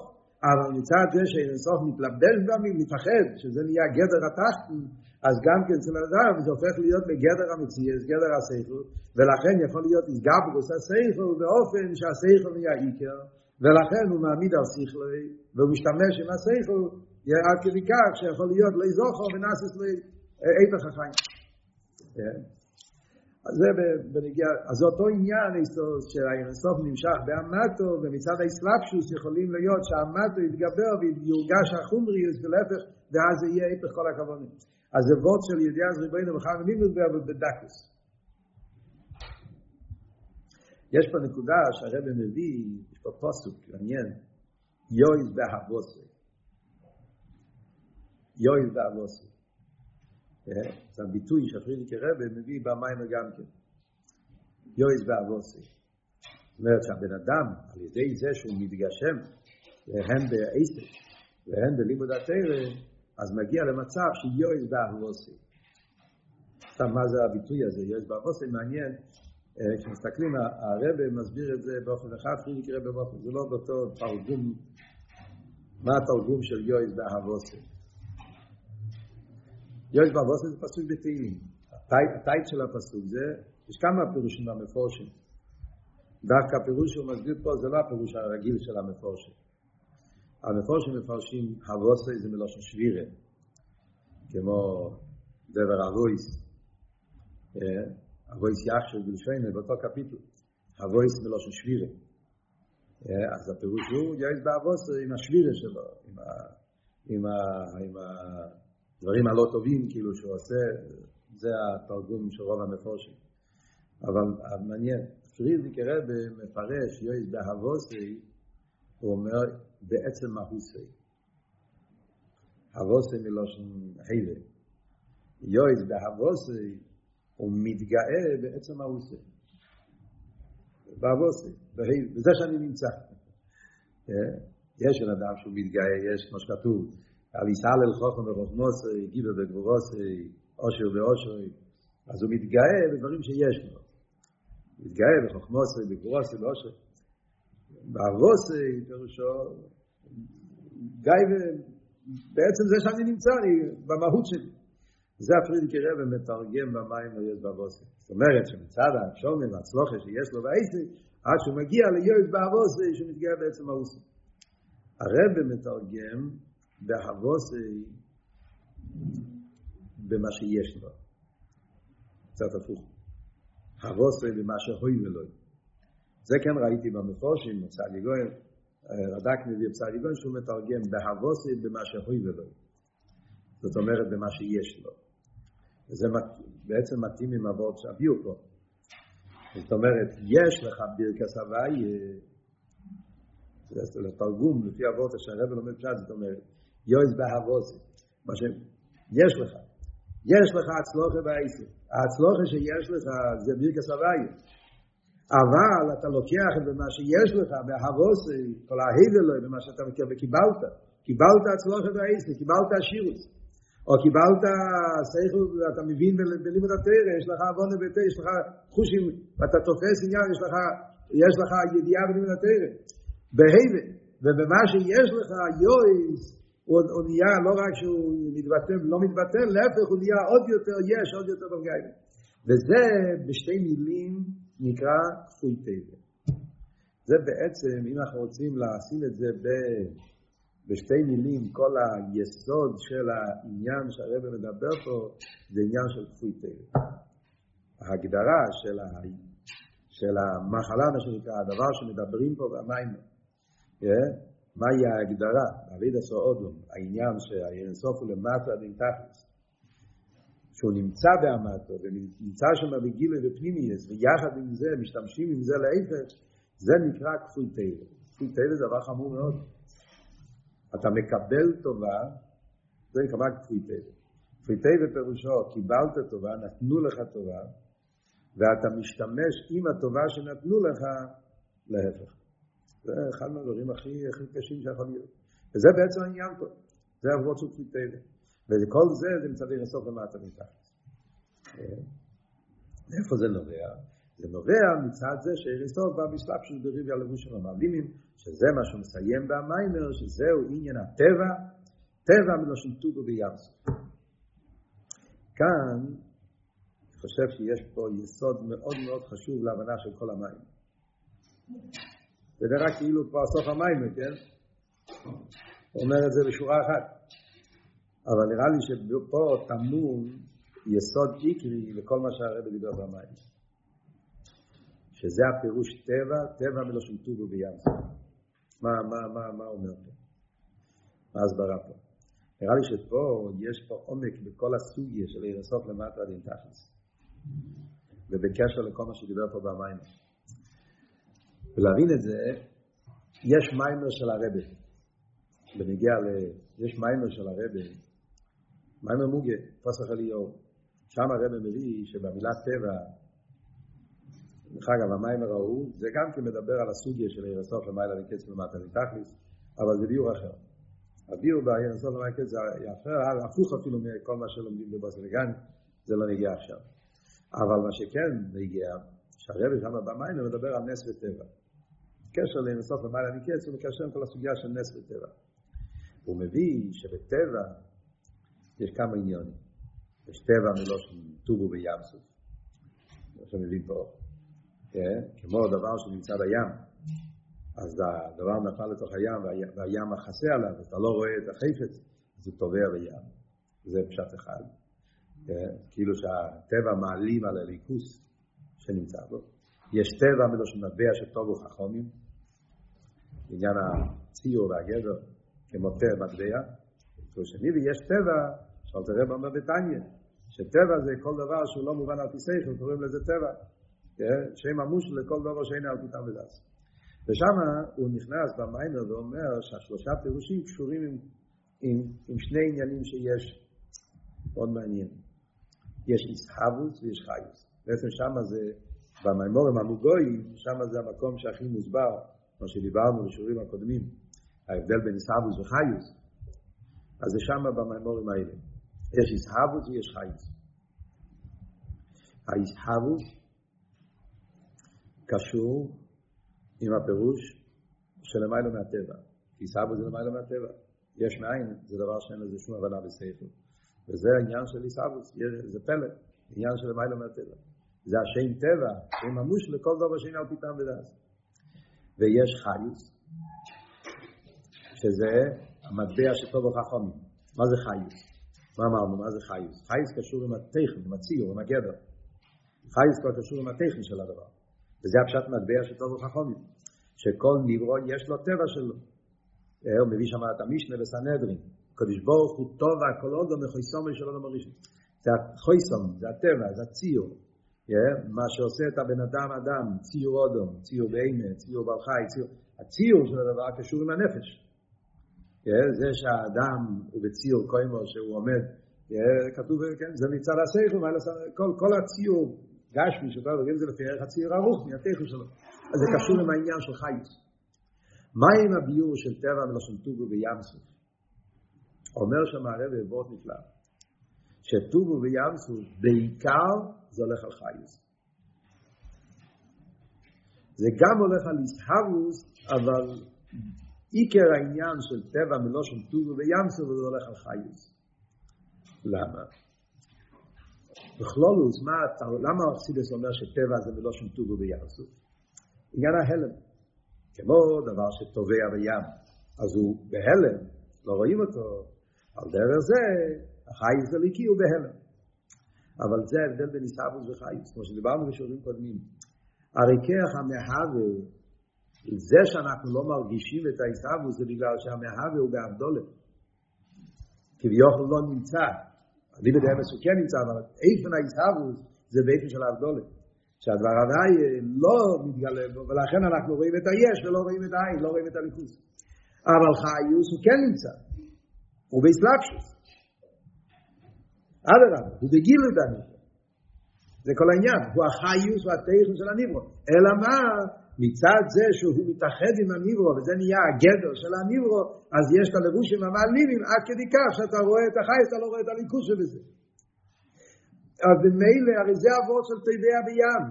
Speaker 1: אבל מצד זה שאירסוף מתלבש במי, מתאחד, שזה נהיה גדר התחתן, אז גם כן אצל האדם זה הופך להיות בגדר המציאס, גדר הסייכל, ולכן יכול להיות איסגברוס הסייכל באופן שהסייכל נהיה עיקר, ולכן הוא מעמיד על שכלי, והוא משתמש עם הסייכל, עד כדי כך שיכול להיות לא יזוכו ונאסס לאיפך החיים. אז זה בנגיע, אז אותו עניין של האינסוף נמשך באמטו, ומצד האסלאפשוס יכולים להיות שהאמטו יתגבר ויורגש החומריוס ולהפך, ואז זה יהיה איפך כל הכוונים. אז זה וורד של ידיעה אז ריבונו וחיים מימוס אבל בדקוס. יש פה נקודה שהרבא מביא, יש פה פוסוק, מעניין, יויז בהבוסי. יויז בהבוסי. זה הביטוי שהפרידיק הרבא מביא במים גם כן. יויז בהבוסי. זאת אומרת שהבן אדם, על ידי זה שהוא מתגשם, והן בעסק, והן בלימוד התרא, אז מגיע למצב שיועז באהבוסי. עכשיו, מה זה הביטוי הזה, יועז באהבוסי? מעניין, כשמסתכלים, הרב מסביר את זה באופן אחד, פרידיק רב באופן, זה לא באותו תרגום, מה התרגום של יועז באהבוסי? יועז באהבוסי זה פסוק בתהילים. הטייט של הפסוק זה, יש כמה פירושים במפורשים. דווקא הפירוש שהוא מסביר פה זה לא הפירוש הרגיל של המפורשים. המפורשים מפרשים הבוסי זה מלושן שבירה, כמו דבר אבויס, אבויס יחשב בלשיינה באותו קפיטל, אבויס מלושן שבירה. אז הפירוש הוא יש באבוסי עם השבירה שלו, עם, ה, עם, ה, עם הדברים הלא טובים כאילו שהוא עושה, זה התרגום של רוב המפורשים. אבל מעניין, פריזיק רבי מפרש יויס בהבוסי, הוא אומר בעצם מהוסי. הבוסי מלושן הילה. יויז בהבוסי הוא מתגאה בעצם מהוסי. בהבוסי, בזה שאני נמצא. יש בן אדם שהוא מתגאה, יש כמו שכתוב, על יסעל אל חוכם וחוכמוסי, גיבר בגבורוסי, אושר ואושרי, אז הוא מתגאה בדברים שיש לו. מתגאה בחוכמוסי, בגבורוסי, באושרי. באבוסי, פירושו, גיא בעצם זה שאני נמצא, אני במהות שלי. זה הפרידיק רב מתרגם במים לא יש באבוסי. זאת אומרת שמצד השומם והצלוחה שיש לו באיסי, עד שהוא מגיע ליועץ בהבוסי שהוא מתגאה בעצם האוסי. הרב מתרגם בהבוסי במה שיש לו. קצת הפוך. הבוסי במה שהוי ולוי. זה כן ראיתי במפורשים, מצד יגוין, רדק מביא בצד יגוין שהוא מתרגם בהבוסי במה שהוי ולוי. זאת אומרת במה שיש לו. וזה בעצם מתאים עם אבות שהביאו פה. זאת אומרת, יש לך ברכס הוואי, זה לתרגום, לפי אבות שהרב לומד פשט, זאת אומרת, יויז בהבוסי, מה שיש לך, יש לך הצלוחה בעשר. ההצלוחה שיש לך זה ברכס הוואי. אבל אתה לוקח את מה שיש לך בהבוסי, כל ההבל לו, במה שאתה מכיר, וקיבלת, קיבלת הצלוחה בעשר, קיבלת עשירות. או קיבלת שכל ואתה מבין בלימוד התרא, יש לך עוון לבטא, יש לך חושים, ואתה תופס עניין, יש לך, יש לך ידיעה בלימוד התרא. בהיבה, ובמה שיש לך יויס, הוא, נהיה לא רק שהוא מתבטל, לא מתבטל, להפך הוא נהיה עוד יותר יש, עוד יותר ברגעים. וזה בשתי מילים נקרא כפוי טבע. זה בעצם, אם אנחנו רוצים לשים את זה ב... בשתי מילים, כל היסוד של העניין שהרבא מדבר פה, זה עניין של כפוי טבע. ההגדרה של, ה... של המחלה, מה שנקרא, הדבר שמדברים פה במים, yeah? כן? מהי ההגדרה? דוד עשו אודום, העניין שהאינסוף הוא למטה עד תכלס. שהוא נמצא באמתו ונמצא שם בגילה ופנימייס, ויחד עם זה משתמשים עם זה להפך, זה נקרא כפוי טבע. כפוי טבע זה דבר חמור מאוד. אתה מקבל טובה, זה נקרא כפוי טבע. כפוי טבע פירושו, קיבלת טובה, נתנו לך טובה, ואתה משתמש עם הטובה שנתנו לך להפך. זה אחד מהדברים הכי, הכי קשים שיכול להיות. וזה בעצם העניין פה. זה עבוד של כפוי טבע. וכל זה זה מצד לסוף למטה מתחת. איפה זה נובע? זה נובע מצד זה שאריסטוב בא בשלב של דריבי הלבוש של המעלימים, שזה מה שהוא מסיים במיימר, שזהו עניין הטבע, טבע מלושן טובו ביארס. כאן, אני חושב שיש פה יסוד מאוד מאוד חשוב להבנה של כל המים. זה נראה כאילו פה סוף המיימר, כן? הוא אומר את זה בשורה אחת. אבל נראה לי שפה טמון יסוד עיקרי לכל מה שהרבי דיבר במים. שזה הפירוש טבע, טבע מלושן טובו בים. מה, מה, מה, מה אומר פה? מה ההסברה פה? נראה לי שפה יש פה עומק בכל הסוגיה של אירסוף למטה עד תכלס. ובקשר לכל מה שדיבר פה במים. ולהבין את זה, יש מיימר של הרבי. בנגיע ל... יש מיימר של הרבי, מיימר מוגה, פסח אליהו. שם הרבי מביא שבמילה טבע דרך אגב, המיימר ההוא, זה גם כן מדבר על הסוגיה של עיר הסוף למעלה וקץ ולמטה לתכליס, אבל זה ביור אחר. הביור בעיר הסוף למעלה וקץ זה אחר, הפוך אפילו מכל מה שלומדים בבוסלגן, זה לא נגיע עכשיו. אבל מה שכן נגיע, שהרבי שם במיימר מדבר על נס וטבע. קשר לעיר הסוף למעלה מקץ הוא מקשר עם כל הסוגיה של נס וטבע. הוא מביא שבטבע יש כמה עניונים. יש טבע מלושן טובו בים סוף. מה שמביא פה. כמו דבר שנמצא בים, אז הדבר נפל לתוך הים והים מכסה עליו, אתה לא רואה את החפץ, אז הוא טובע בים. זה פשט אחד. כאילו שהטבע מעלים על הליכוס שנמצא בו. יש טבע מלושן מטבע שטובו חכומים, עניין הציור והגדר, כמו טבע מטבע. שני, ויש טבע, שאל תראה במה בתניא, שטבע זה כל דבר שהוא לא מובן על פי שכל, קוראים לזה טבע. שם המושל לכל דבר שאין על פתאום ודס. ושם הוא נכנס במיינר ואומר שהשלושה פירושים קשורים עם, עם, עם שני עניינים שיש. מאוד מעניין. יש איסחבוס ויש חיוס. בעצם שם זה, במימורים המוגויים, שם זה המקום שהכי מוסבר, כמו שדיברנו בשיעורים הקודמים, ההבדל בין איסחבוס וחיוס. אז זה שם במימורים האלה. יש איסחבוס ויש חיוס. האיסחבוס קשור עם הפירוש של למיילו מהטבע. כי סבא זה למיילו מהטבע. יש מאין, זה דבר שאין לזה שום הבנה בסייכל. וזה העניין של איסאבוס, זה פלא, עניין של למיילו מהטבע. זה השם טבע, שם ממוש לכל דבר שאין על פיתם ודעת. ויש חיוס, שזה המטבע שטוב וחכמים. מה זה חיוס? מה אמרנו? מה זה חיוס? חיוס קשור עם הטכן, עם הציור, עם הגדר. חיוס כבר קשור עם הטכן של הדבר. וזה הפשט מטבע שטוב וחכמים. שכל נברו יש לו טבע שלו. הוא מביא שם את המשנה בסנהדרין. קדוש ברוך הוא טוב והכל עוד לא מחויסום של עולם הראשון. זה החויסום, זה הטבע, זה הציור. מה שעושה את הבן אדם אדם, ציור אודום, ציור בהמה, ציור בעל חי, ציור... הציור של הדבר קשור עם הנפש. זה שהאדם הוא בציור קוימו שהוא עומד, כתוב, כן, זה מצד השכל, כל, כל הציור גשמי שאתה רואים זה לפי ערך הציור הרוח מהתכן שלו. אז זה קשור עם העניין של חייס. מה עם הביור של טבע מלשון טובו בים סוף? אומר שם הרב עבוד נפלא, שטובו בים סוף בעיקר זה הולך על חייס. זה גם הולך על איסהרוס, אבל עיקר העניין של טבע מלושן טובו בים סוף זה הולך על חייס. למה? בכלולוס, מה, למה אכסידס אומר שטבע זה מלושן טובו בים סוף? עניין ההלם. כמו דבר שטובע בים, אז הוא בהלם, לא רואים אותו, על דרך זה, החייס הליקי הוא בהלם. אבל זה ההבדל בין איסאבוס וחייס, כמו שדיברנו בשיעורים קודמים. הרי כרך המהווה, זה שאנחנו לא מרגישים את האיסאבוס זה בגלל שהמהווה הוא באבדולת. כביכול לא נמצא. אני בדעה מסוכן נמצא, אבל איפן האיסאבוס זה באיפן של האבדולת. שהדבר הוואי לא מתגלה ולכן אנחנו רואים את היש ולא רואים את העין, לא רואים את הליכוס. אבל חיוס הוא כן נמצא, הוא באסלאפשוס. אדרבה, הוא בגילו דני. זה כל העניין, הוא החיוס והטכן של הניברו. אלא מה? מצד זה שהוא מתאחד עם הניברו, וזה נהיה הגדר של הניברו, אז יש את הלבושים המעלימים עד כדי כך שאתה רואה את החייס, אתה לא רואה את הליכוס שבזה. אז במילא, הרי זה אבות של טבע בים.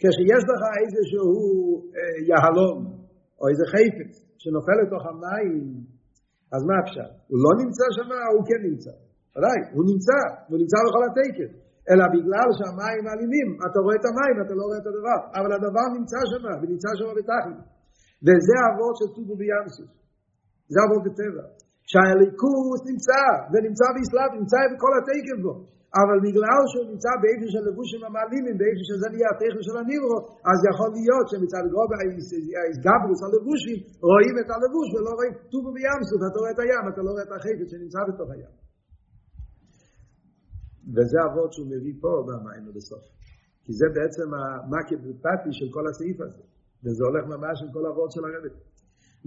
Speaker 1: כשיש לך איזשהו אה, יהלום, או איזה חפץ, שנופל לתוך המים, אז מה אפשר? הוא לא נמצא שם, הוא כן נמצא. ודאי, הוא נמצא, הוא נמצא בכל התקן. אלא בגלל שהמים אלימים, אתה רואה את המים, אתה לא רואה את הדבר. אבל הדבר נמצא שם, ונמצא שם בתכלית. וזה אבות של טובו בימסוף. זה אבות בטבע. שהליכוס נמצא, ונמצא באסלאם, נמצא בכל התקן בו. אבל בגלל שהוא נמצא באיפה של לבושים המעלימים, באיפה שזה נהיה הטכן של הניברו, אז יכול להיות שמצד גרוב האיסגברוס הלבושים, רואים את הלבוש ולא רואים טובו בים סוף, אתה רואה את הים, אתה לא רואה את החפץ שנמצא בתוך הים. וזה אבות שהוא מביא פה במים בסוף. כי זה בעצם המקב בפתי של כל הסעיף הזה. וזה הולך ממש עם כל אבות של הרבי.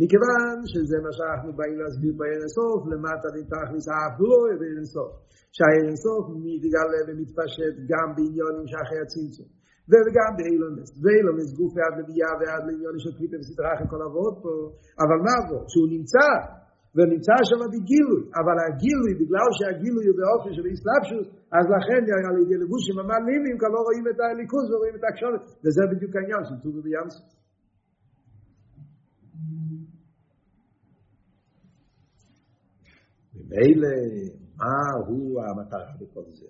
Speaker 1: מכיוון שזה מה שאנחנו באים להסביר בעיר הסוף, למטה נתכניס האף לא בעיר הסוף. שהעיר הסוף מתגלה ומתפשט גם בעניונים שאחרי הצמצום. וגם באילונס. ואילונס גוף ועד לביאה ועד לעניונים של קליפה וסדרה אחרי כל אבות פה. אבל מה אבות? שהוא נמצא, ונמצא שם בגילוי, אבל הגילוי, בגלל שהגילוי הוא באופן של איסלאפשוס, אז לכן על ידי לבושים המעלימים, כבר לא רואים את הליכוז ורואים את הקשורת, וזה בדיוק העניין של טובי ביאמסו. ממילא, מה הוא המטרה בכל זה?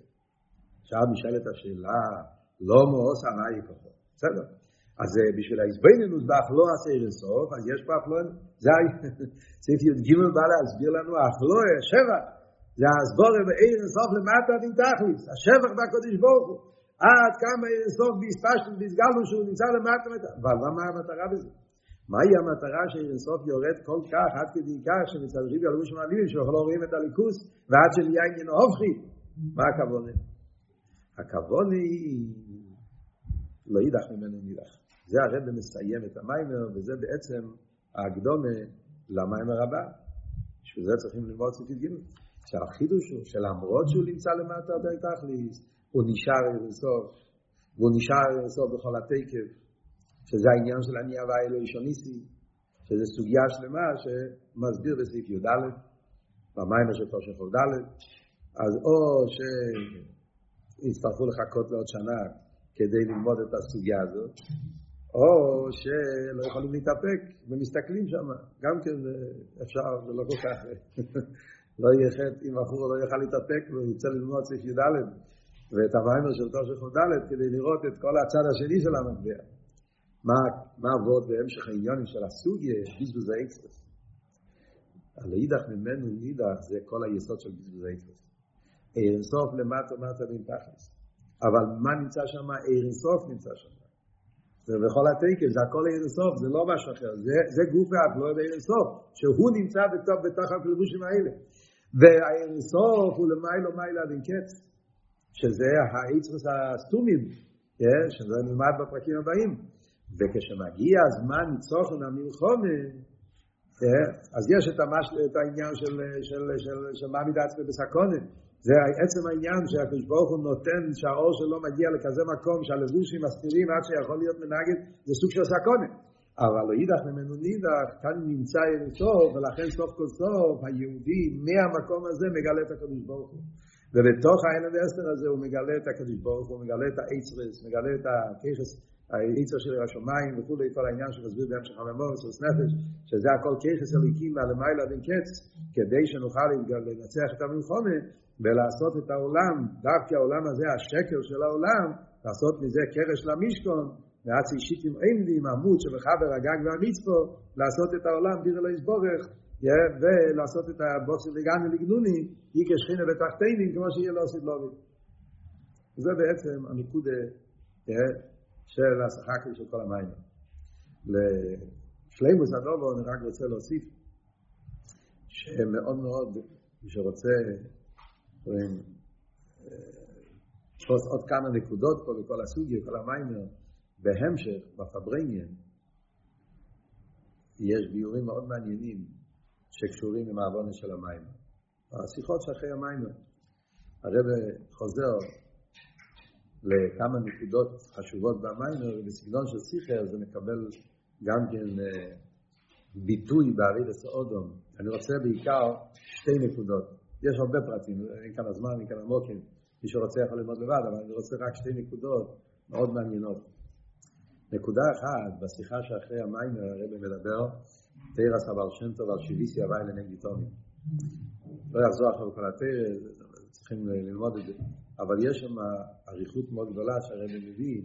Speaker 1: עכשיו נשאלת השאלה, לא מאוס עלי כוחו. בסדר. אז בשביל ההסביננות באכלו עשה אינסוף, אז יש פה אכלו, זה סעיף י"ג בא להסביר לנו אכלו, שבע, זה הסבור באיר אינסוף למטה דין תכליס, השבח בקודש הוא, עד כמה איר אינסוף בהספשטות והסגלנו שהוא נמצא למטה, אבל מה המטרה בזה? מהי המטרה שאיר אינסוף יורד כל כך, עד כדי כך שמצלחים ילבו שמעלים, שאנחנו לא רואים את הליכוס, ועד שנהיה עניין הופכי, מה הכוונה? הכוונה היא לא יידח ממנו נידח. זה הרב מסיים את המיימר, וזה בעצם ההקדומה למיימר הבא. בשביל זה צריכים ללמוד סופית ג' שהחידוש הוא שלמרות שהוא נמצא למטה די תכליס, הוא נשאר אינסוף, והוא נשאר אינסוף בכל התקף, שזה העניין של אני הווה אלוהי שוניסי, שזה סוגיה שלמה שמסביר בסעיף י"ד, במיימר של תושן ד', אז או שיצטרכו לחכות לעוד שנה כדי ללמוד את הסוגיה הזאת, או שלא יכולים להתאפק ומסתכלים שם, גם כן אפשר, זה לא כל כך, לא יהיה חטא אם בחור לא יוכל להתאפק וירצה ללמוד סעיף י"ד ואת המיימר של תושך י"ד כדי לראות את כל הצד השני של המטבע. מה, עבוד בהמשך העניונים של הסוגיה, בזבוז האקסטרס. אידך ממנו נידך זה כל היסוד של בזבוז האקסטרס. אין סוף למטה מטה בין תכלס. אבל מה נמצא שם? אין סוף נמצא שם. ובכל התקן, זה הכל אין סוף, זה לא משהו אחר, זה, זה גוף האף, לא אין סוף, שהוא נמצא בתוך, בתוך הפלבושים האלה. והאין סוף הוא למיילו מיילה אין קץ, שזה האיצרוס הסתומים, שזה נלמד בפרקים הבאים. וכשמגיע הזמן צוכן המלחומה, אז יש את, המש, את העניין של, של, של, של מה מידת בסקונה. זה עצם העניין שהקדוש ברוך הוא נותן שהאור שלו מגיע לכזה מקום שהלבושים מסתירים עד שיכול להיות מנגד, זה סוג של סקונה. אבל לא יידח ממנו נידח, כאן נמצא סוף, ולכן סוף כל סוף היהודי מהמקום הזה מגלה את הקדוש ברוך הוא. ובתוך האלם ואסתר הזה הוא מגלה את הקדוש ברוך הוא, מגלה את האיצרס, מגלה את הכיחס, האיצר של השמיים וכולי, כל העניין שמסביר בהמשך הממור, סוס נפש, שזה הכל כיחס הליקים מהלמיילה עד קץ, כדי שנוכל לנצח את המלחומה ולעשות את העולם, דווקא העולם הזה, השקר של העולם, לעשות מזה קרש למשכון, ועד שישיתים עמדים, עמוד שבחבר הגג והמצפו, לעשות את העולם דיר אלוהים יסבורך, ולעשות את הבוסר לגן ולגנוני, היא כשכינה בתחתינים, כמו שיהיה לא עושה לובי. זה בעצם הניקוד של השחקים של כל המים. לשלימוס הדובו אני רק רוצה להוסיף, שמאוד מאוד, מי שרוצה, תפוס עוד כמה נקודות פה בכל הסוגיה, כל המיימר, בהמשך, בפברניאן, יש ביורים מאוד מעניינים שקשורים עם העוונה של המים. השיחות שאחרי המים, הרב חוזר לכמה נקודות חשובות במים, ובסגנון של שיחר זה מקבל גם כן ביטוי בעריד הסעודום. אני רוצה בעיקר שתי נקודות. יש הרבה פרטים, אין כאן הזמן, אין כאן המוקים. מי שרוצה יכול ללמוד לבד, אבל אני רוצה רק שתי נקודות מאוד מעניינות. נקודה אחת, בשיחה שאחרי המים הרב מדבר, תרס אבל שם טוב על שיביסי הוואי לנגד. לא יחזור עכשיו כל התרס, צריכים ללמוד את זה. אבל יש שם אריכות מאוד גדולה שהרב מביא,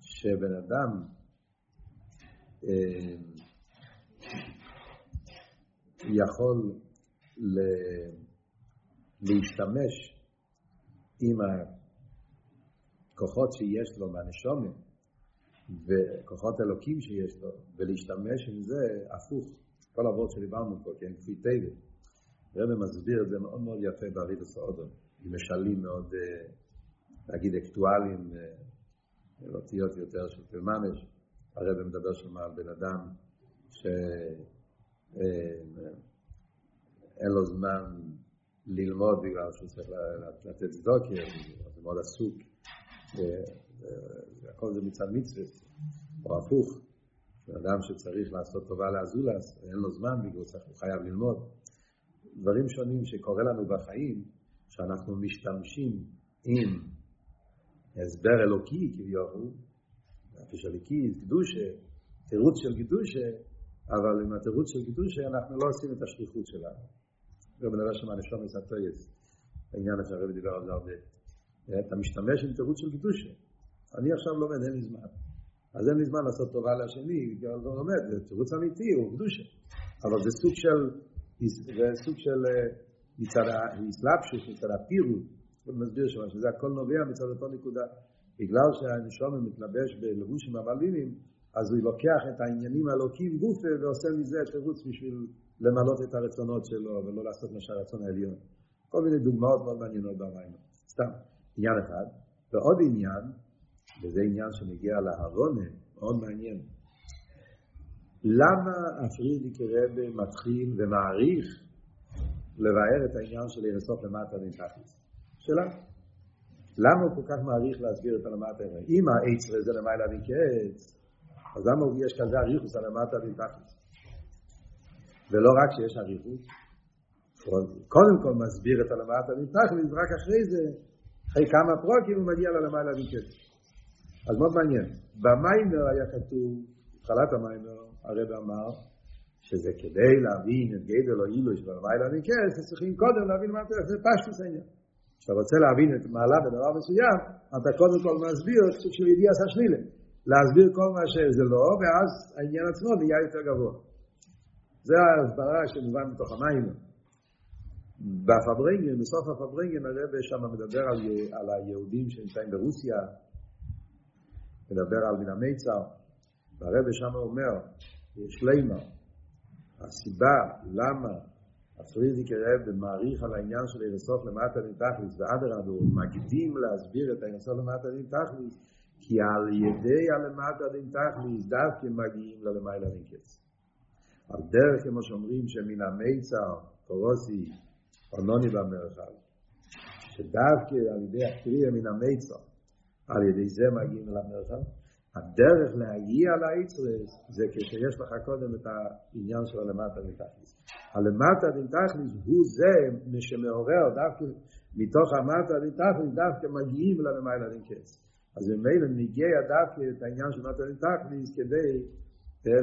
Speaker 1: שבן אדם יכול להשתמש עם הכוחות שיש לו מהנשומת וכוחות אלוקים שיש לו, ולהשתמש עם זה הפוך, כל אבות שדיברנו פה, כן, כפי טבע. הרב מסביר את זה מאוד מאוד יפה באריד הסעודו, עם משלים מאוד, נגיד, אקטואליים, אותיות יותר של תלממש. הרב מדבר שם על בן אדם שאין לו זמן ללמוד בגלל שהוא צריך לתת צדוקר, הוא מאוד עסוק. הכל זה מצד מצוות, או הפוך, אדם שצריך לעשות טובה לאזולס, אין לו זמן בגלל הוא חייב ללמוד. דברים שונים שקורה לנו בחיים, שאנחנו משתמשים עם הסבר אלוקי כביכול, נפש אלוקי, קדושה, תירוץ של קדושה, אבל עם התירוץ של קדושה אנחנו לא עושים את השליחות שלנו. זה שם על נשום מסתויס, העניין שהרבי דיבר על זה הרבה. אתה משתמש עם תירוץ של קדושה. אני עכשיו לומד, אין לי זמן. אז אין לי זמן לעשות טובה לשני, כי אני לא לומד, זה תירוץ אמיתי, הוא קדושה. אבל זה סוג של, זה סוג של מצד האסלאפשוס, מצד הפירוט, מסביר שם, שזה הכל נובע מצד אותו נקודה. בגלל שהנשום מתלבש בלבושים המעלימים, אז הוא לוקח את העניינים האלוקים גופה ועושה מזה תירוץ בשביל למלות את הרצונות שלו ולא לעשות מה שהרצון העליון. כל מיני דוגמאות מאוד מעניינות במים. סתם, עניין אחד. ועוד עניין, וזה עניין שמגיע להרונה, מאוד מעניין. למה הפרידיק רבה מתחיל ומעריך לבאר את העניין של לסוף למטה תכלס? שאלה. למה הוא כל כך מעריך להסביר את הלמטה? אם העצר זה למעלה בין קץ, אז למה יש כזה אריכוס על למטה תכלס? ולא רק שיש אריכוס, קודם כל מסביר את הלמטה תכלס, ורק אחרי זה, אחרי כמה פרוקים הוא מגיע ללמעלה בין קץ. אז מאוד מעניין. במיימר היה כתוב, התחלת המיימר, הרב אמר, שזה כדי להבין את גדל או אילוש ולמעלה מקרס, אז צריכים קודם להבין מה זה פשטוס העניין. כשאתה רוצה להבין את מעלה בדבר מסוים, אתה קודם כל מסביר סוג של ידיעה סשלילה. להסביר כל מה שזה לא, ואז העניין עצמו נהיה יותר גבוה. זה ההסברה שמובן מתוך המים. בפברנגן, בסוף הפברנגן הרב שם מדבר על, על היהודים שנמצאים ברוסיה, מדבר על מן המיצר, והרב שם אומר, שלימה, הסיבה למה הפריזיק הרב מעריך על העניין של אירסוף למטה דין תכליס, ואדרבה הוא מקדים להסביר את האירסוף למטה דין תכליס, כי על ידי הלמטה דין תכליס דווקא מגיעים ללמיילה דין קץ. על דרך כמו שאומרים שמן המיצר, קורוסי, אונוני במרחב, שדווקא על ידי הקריאה מן המיצר, על ידי זה מגיעים למרחב, הדרך להגיע לאיצרס זה כשיש לך קודם את העניין של הלמטה מתכליס. הלמטה מתכליס הוא זה שמעורר דווקא מתוך המטה מתכליס דווקא מגיעים ללמיילה דין אז ממילא נגיע דווקא את העניין של מטה מתכליס כדי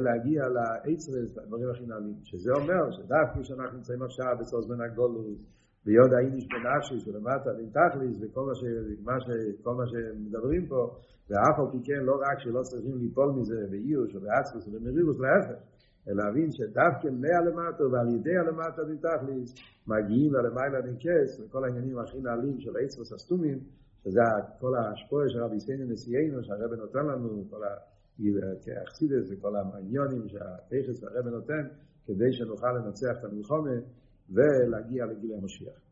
Speaker 1: להגיע לאיצרס בדברים הכי נעלים. שזה אומר שדווקא כשאנחנו נמצאים עכשיו בסוף זמן הגולוס ויוד האיניש בנפשי שלמטה דין תכליס וכל מה, ש, מה, ש, כל מה שמדברים פה ואף על פי כן לא רק שלא צריכים ליפול מזה באיוש ובאצלוס ובמרירוס להפך אלא להבין שדווקא מהלמטה ועל ידי הלמטה דין תכליס מגיעים ללמיילה דין כס וכל העניינים הכי נעלים של האצלוס הסתומים שזה כל ההשפועה של רבי סיינו נשיאנו שהרבא נותן לנו כל האחסידס וכל העניונים שהתכס והרבא נותן כדי שנוכל לנצח את המלחומה ולהגיע לגיל המשיח